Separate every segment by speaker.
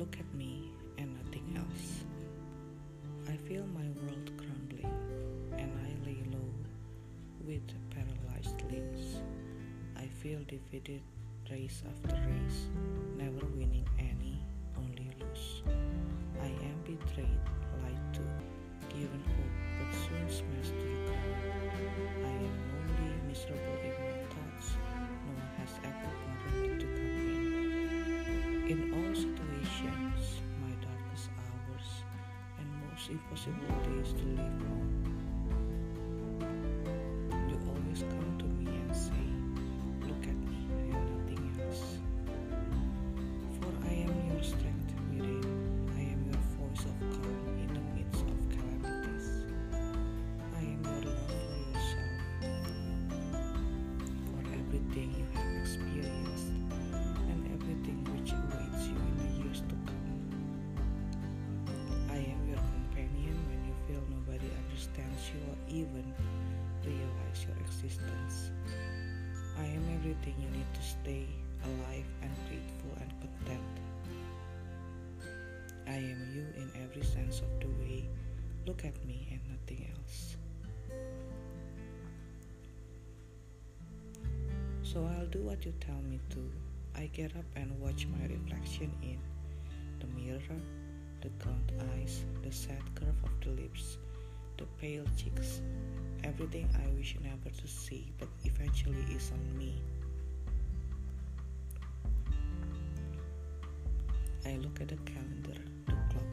Speaker 1: Look at me and nothing else. I feel my world crumbling and I lay low with paralyzed limbs. I feel defeated race after race, never winning any, only lose. I am betrayed, lied to, given hope, but soon smashed days to live on. Even realize your existence. I am everything you need to stay alive and grateful and content. I am you in every sense of the way. Look at me and nothing else. So I'll do what you tell me to. I get up and watch my reflection in the mirror, the gaunt eyes, the sad curve of the lips, the pale cheeks, everything I wish never to see but eventually is on me. I look at the calendar, the clock,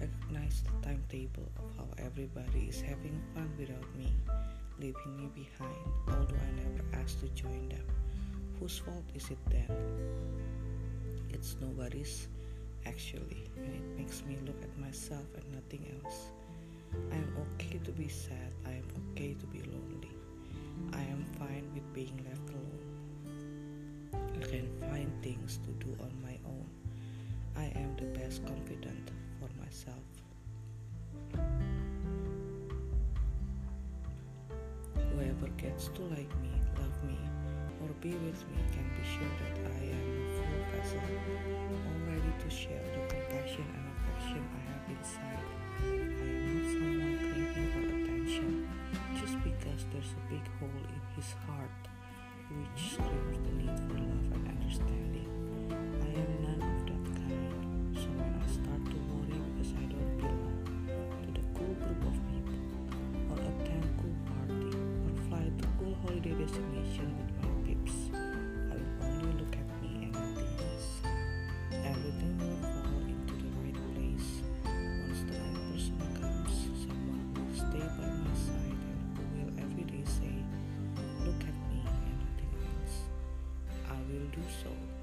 Speaker 1: recognize the timetable of how everybody is having fun without me, leaving me behind, although I never asked to join them. Whose fault is it then? It's nobody's, actually, and it makes me look at myself and nothing else. I am okay to be sad, I am okay to be lonely. I am fine with being left alone. I can find things to do on my own. I am the best confidant for myself. Whoever gets to like me, love me, or be with me can be sure that I am a full vessel, else.